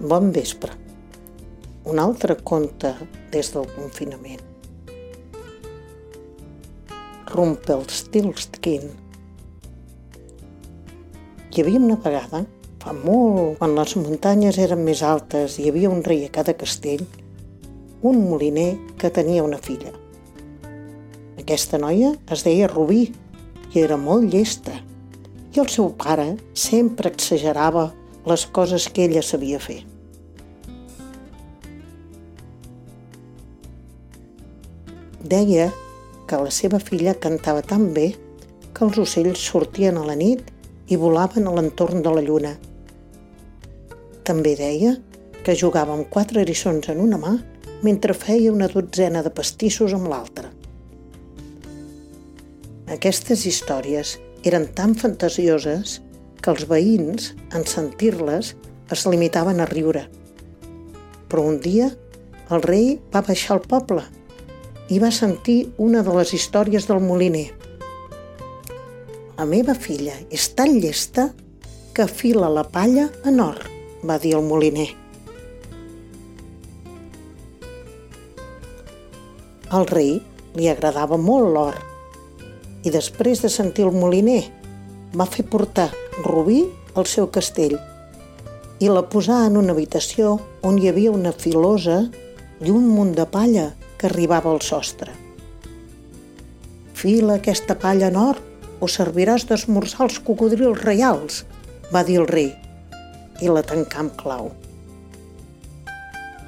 Bon vespre. Un altre conte des del confinament. Rumpelstiltskin. Hi havia una vegada, fa molt, quan les muntanyes eren més altes i hi havia un rei a cada castell, un moliner que tenia una filla. Aquesta noia es deia Rubí i era molt llesta i el seu pare sempre exagerava les coses que ella sabia fer. Deia que la seva filla cantava tan bé que els ocells sortien a la nit i volaven a l'entorn de la lluna. També deia que jugava amb quatre eriçons en una mà mentre feia una dotzena de pastissos amb l'altra. Aquestes històries eren tan fantasioses que els veïns, en sentir-les, es limitaven a riure. Però un dia el rei va baixar al poble i va sentir una de les històries del moliner. La meva filla és tan llesta que fila la palla en or, va dir el moliner. Al rei li agradava molt l'or i després de sentir el moliner va fer portar Rubí al seu castell i la posà en una habitació on hi havia una filosa i un munt de palla que arribava al sostre. Fila aquesta palla en or o serviràs d'esmorzar els cocodrils reials, va dir el rei, i la tancà amb clau.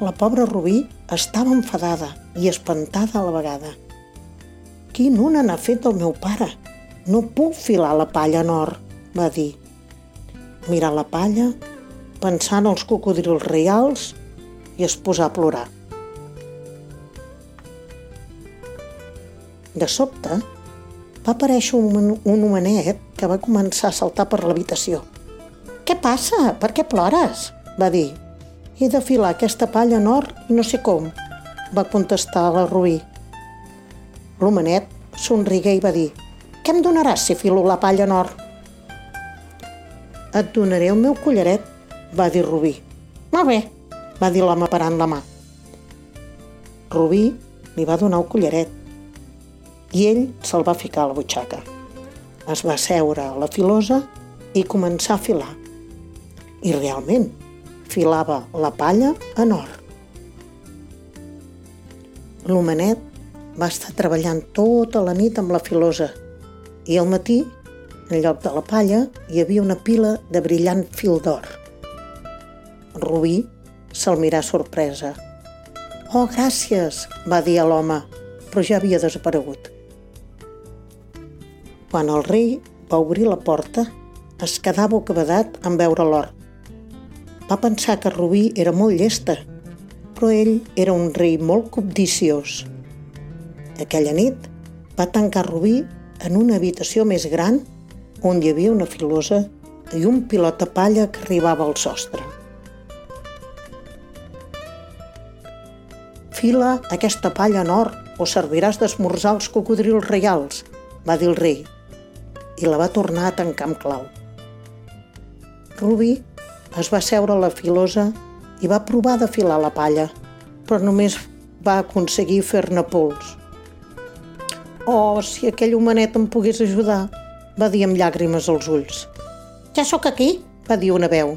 La pobra Rubí estava enfadada i espantada a la vegada. Quin una n'ha fet el meu pare? No puc filar la palla en or, va dir. Mirar la palla, pensant els cocodrils reals i es posà a plorar. De sobte, va aparèixer un, un homenet que va començar a saltar per l'habitació. «Què passa? Per què plores?» va dir. «He de filar aquesta palla en or i no sé com», va contestar la Rubí. L'homenet somrigué i va dir «Què em donaràs si filo la palla en or?» Et donaré el meu collaret, va dir Rubí. Molt bé, va dir l'home parant la mà. Rubí li va donar el collaret i ell se'l va ficar a la butxaca. Es va seure a la filosa i començar a filar. I realment, filava la palla en or. L'homenet va estar treballant tota la nit amb la filosa i al matí en lloc de la palla hi havia una pila de brillant fil d'or. Rubí se'l mirà sorpresa. «Oh, gràcies!» va dir a l'home, però ja havia desaparegut. Quan el rei va obrir la porta, es quedà bocabadat en veure l'or. Va pensar que Rubí era molt llesta, però ell era un rei molt cobdiciós. Aquella nit va tancar Rubí en una habitació més gran on hi havia una filosa i un pilot de palla que arribava al sostre. Fila aquesta palla en or o serviràs d'esmorzar els cocodrils reials, va dir el rei, i la va tornar a tancar amb clau. Ruby es va seure a la filosa i va provar de filar la palla, però només va aconseguir fer-ne pols. Oh, si aquell homenet em pogués ajudar, va dir amb llàgrimes als ulls. Ja sóc aquí, va dir una veu.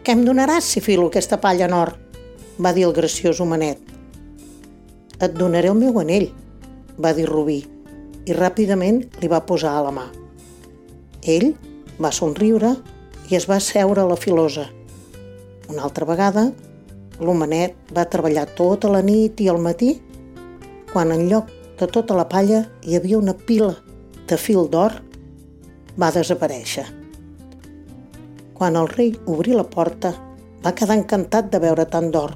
Què em donaràs si filo aquesta palla en or? va dir el graciós homenet. Et donaré el meu anell, va dir Rubí, i ràpidament li va posar a la mà. Ell va somriure i es va seure a la filosa. Una altra vegada, l'homenet va treballar tota la nit i al matí, quan en lloc de tota la palla hi havia una pila de fil d'or va desaparèixer. Quan el rei obrí la porta, va quedar encantat de veure tant d'or.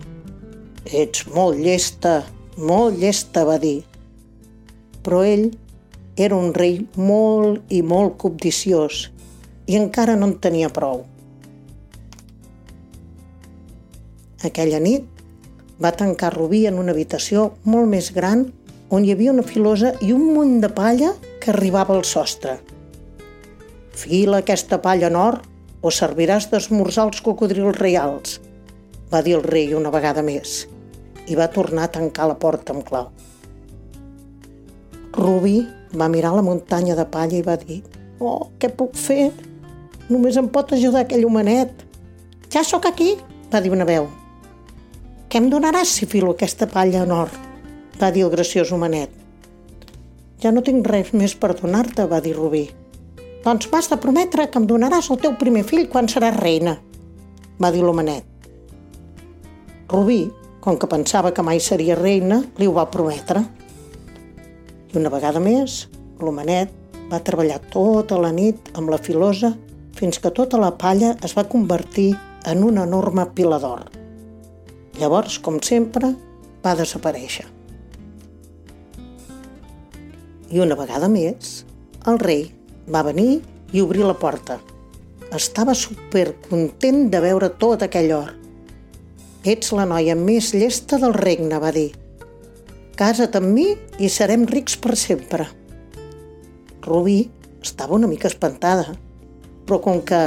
Ets molt llesta, molt llesta, va dir. Però ell era un rei molt i molt cobdiciós i encara no en tenia prou. Aquella nit va tancar Rubí en una habitació molt més gran on hi havia una filosa i un munt de palla que arribava al sostre. Fila aquesta palla en or o serviràs d'esmorzar els cocodrils reals, va dir el rei una vegada més, i va tornar a tancar la porta amb clau. Rubí va mirar la muntanya de palla i va dir «Oh, què puc fer? Només em pot ajudar aquell homenet». «Ja sóc aquí», va dir una veu. «Què em donaràs si filo aquesta palla en or?» Va dir el graciós homenet. «Ja no tinc res més per donar-te», va dir Rubí. «Doncs m'has de prometre que em donaràs el teu primer fill quan seràs reina», va dir l'homenet. Rubí, com que pensava que mai seria reina, li ho va prometre. I una vegada més, l'homenet va treballar tota la nit amb la filosa fins que tota la palla es va convertir en una enorme pila d'or. Llavors, com sempre, va desaparèixer. I una vegada més, el rei va venir i obrir la porta. Estava supercontent de veure tot aquell or Ets la noia més llesta del regne, va dir. Casa't amb mi i serem rics per sempre. Rubí estava una mica espantada, però com que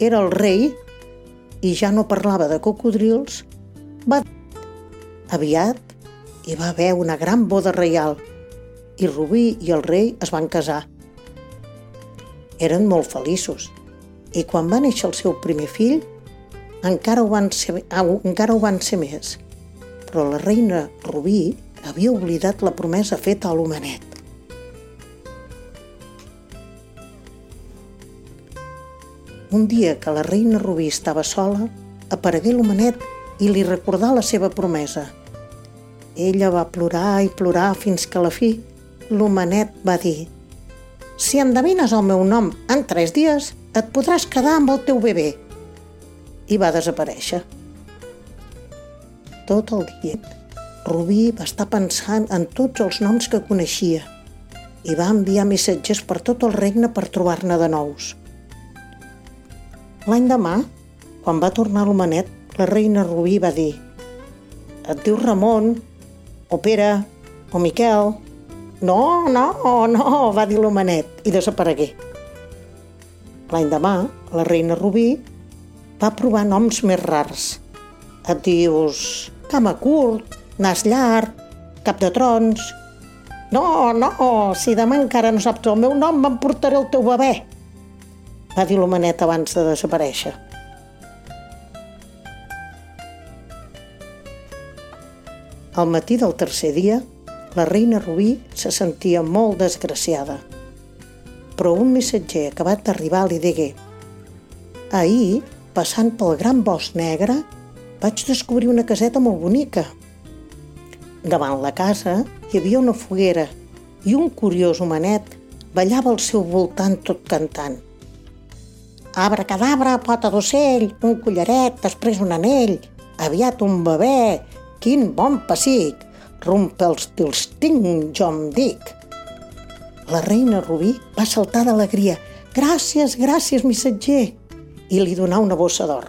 era el rei i ja no parlava de cocodrils, va... Aviat hi va haver una gran boda reial i Rubí i el rei es van casar. Eren molt feliços i quan va néixer el seu primer fill, encara ho van ser, encara ho van ser més. Però la reina Rubí havia oblidat la promesa feta a l'homenet. Un dia que la reina Rubí estava sola, aparegué l'homenet i li recordà la seva promesa. Ella va plorar i plorar fins que a la fi l'homenet va dir «Si endevines el meu nom en tres dies, et podràs quedar amb el teu bebè i va desaparèixer. Tot el dia, Rubí va estar pensant en tots els noms que coneixia i va enviar missatges per tot el regne per trobar-ne de nous. L'any demà, quan va tornar l'homenet, la reina Rubí va dir «Et dius Ramon, o Pere, o Miquel?» «No, no, no», va dir l'homenet i desaparegué. L'any demà, la reina Rubí va provar noms més rars. Et dius cama curt, nas llarg, cap de trons... No, no, si demà encara no saps el meu nom, m'emportaré el teu bebè, va dir l'homenet abans de desaparèixer. Al matí del tercer dia, la reina Rubí se sentia molt desgraciada. Però un missatger acabat d'arribar li digué Ahir passant pel gran bosc negre, vaig descobrir una caseta molt bonica. Davant la casa hi havia una foguera i un curiós homenet ballava al seu voltant tot cantant. Abra cadabra, pota d'ocell, un collaret, després un anell, aviat un bebè, quin bon pessic, rompe els tils tinc, jo em dic. La reina Rubí va saltar d'alegria. Gràcies, gràcies, missatger i li donà una bossa d'or.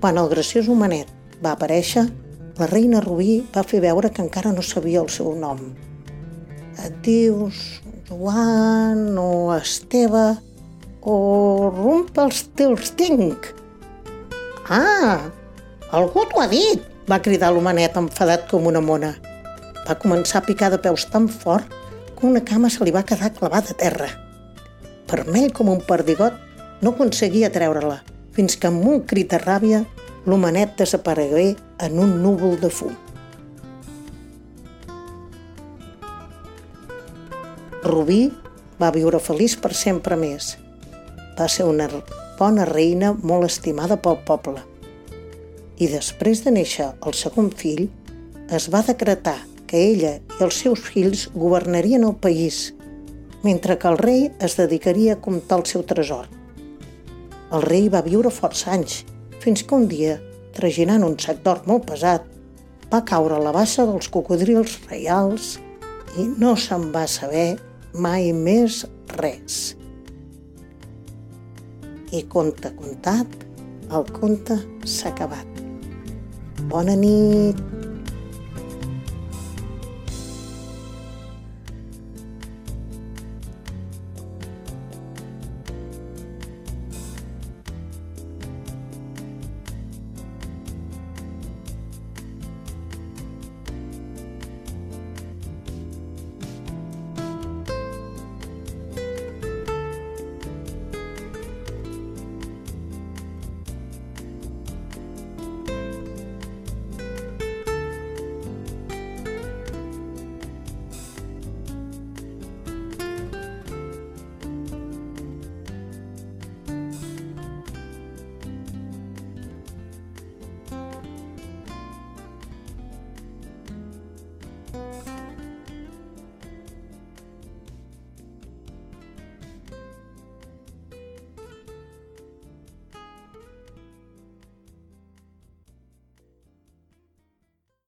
Quan el graciós homenet va aparèixer, la reina Rubí va fer veure que encara no sabia el seu nom. Et dius Joan o Esteve o Rumpelstiltskinc. Ah, algú t'ho ha dit, va cridar l'homenet enfadat com una mona. Va començar a picar de peus tan fort que una cama se li va quedar clavada a terra vermell com un perdigot, no aconseguia treure-la, fins que amb un crit de ràbia l'homenet desaparegué en un núvol de fum. Rubí va viure feliç per sempre més. Va ser una bona reina molt estimada pel poble. I després de néixer el segon fill, es va decretar que ella i els seus fills governarien el país mentre que el rei es dedicaria a comptar el seu tresor. El rei va viure força anys, fins que un dia, traginant un sac d'or molt pesat, va caure a la bassa dels cocodrils reials i no se'n va saber mai més res. I conte contat, el conte s'ha acabat. Bona nit!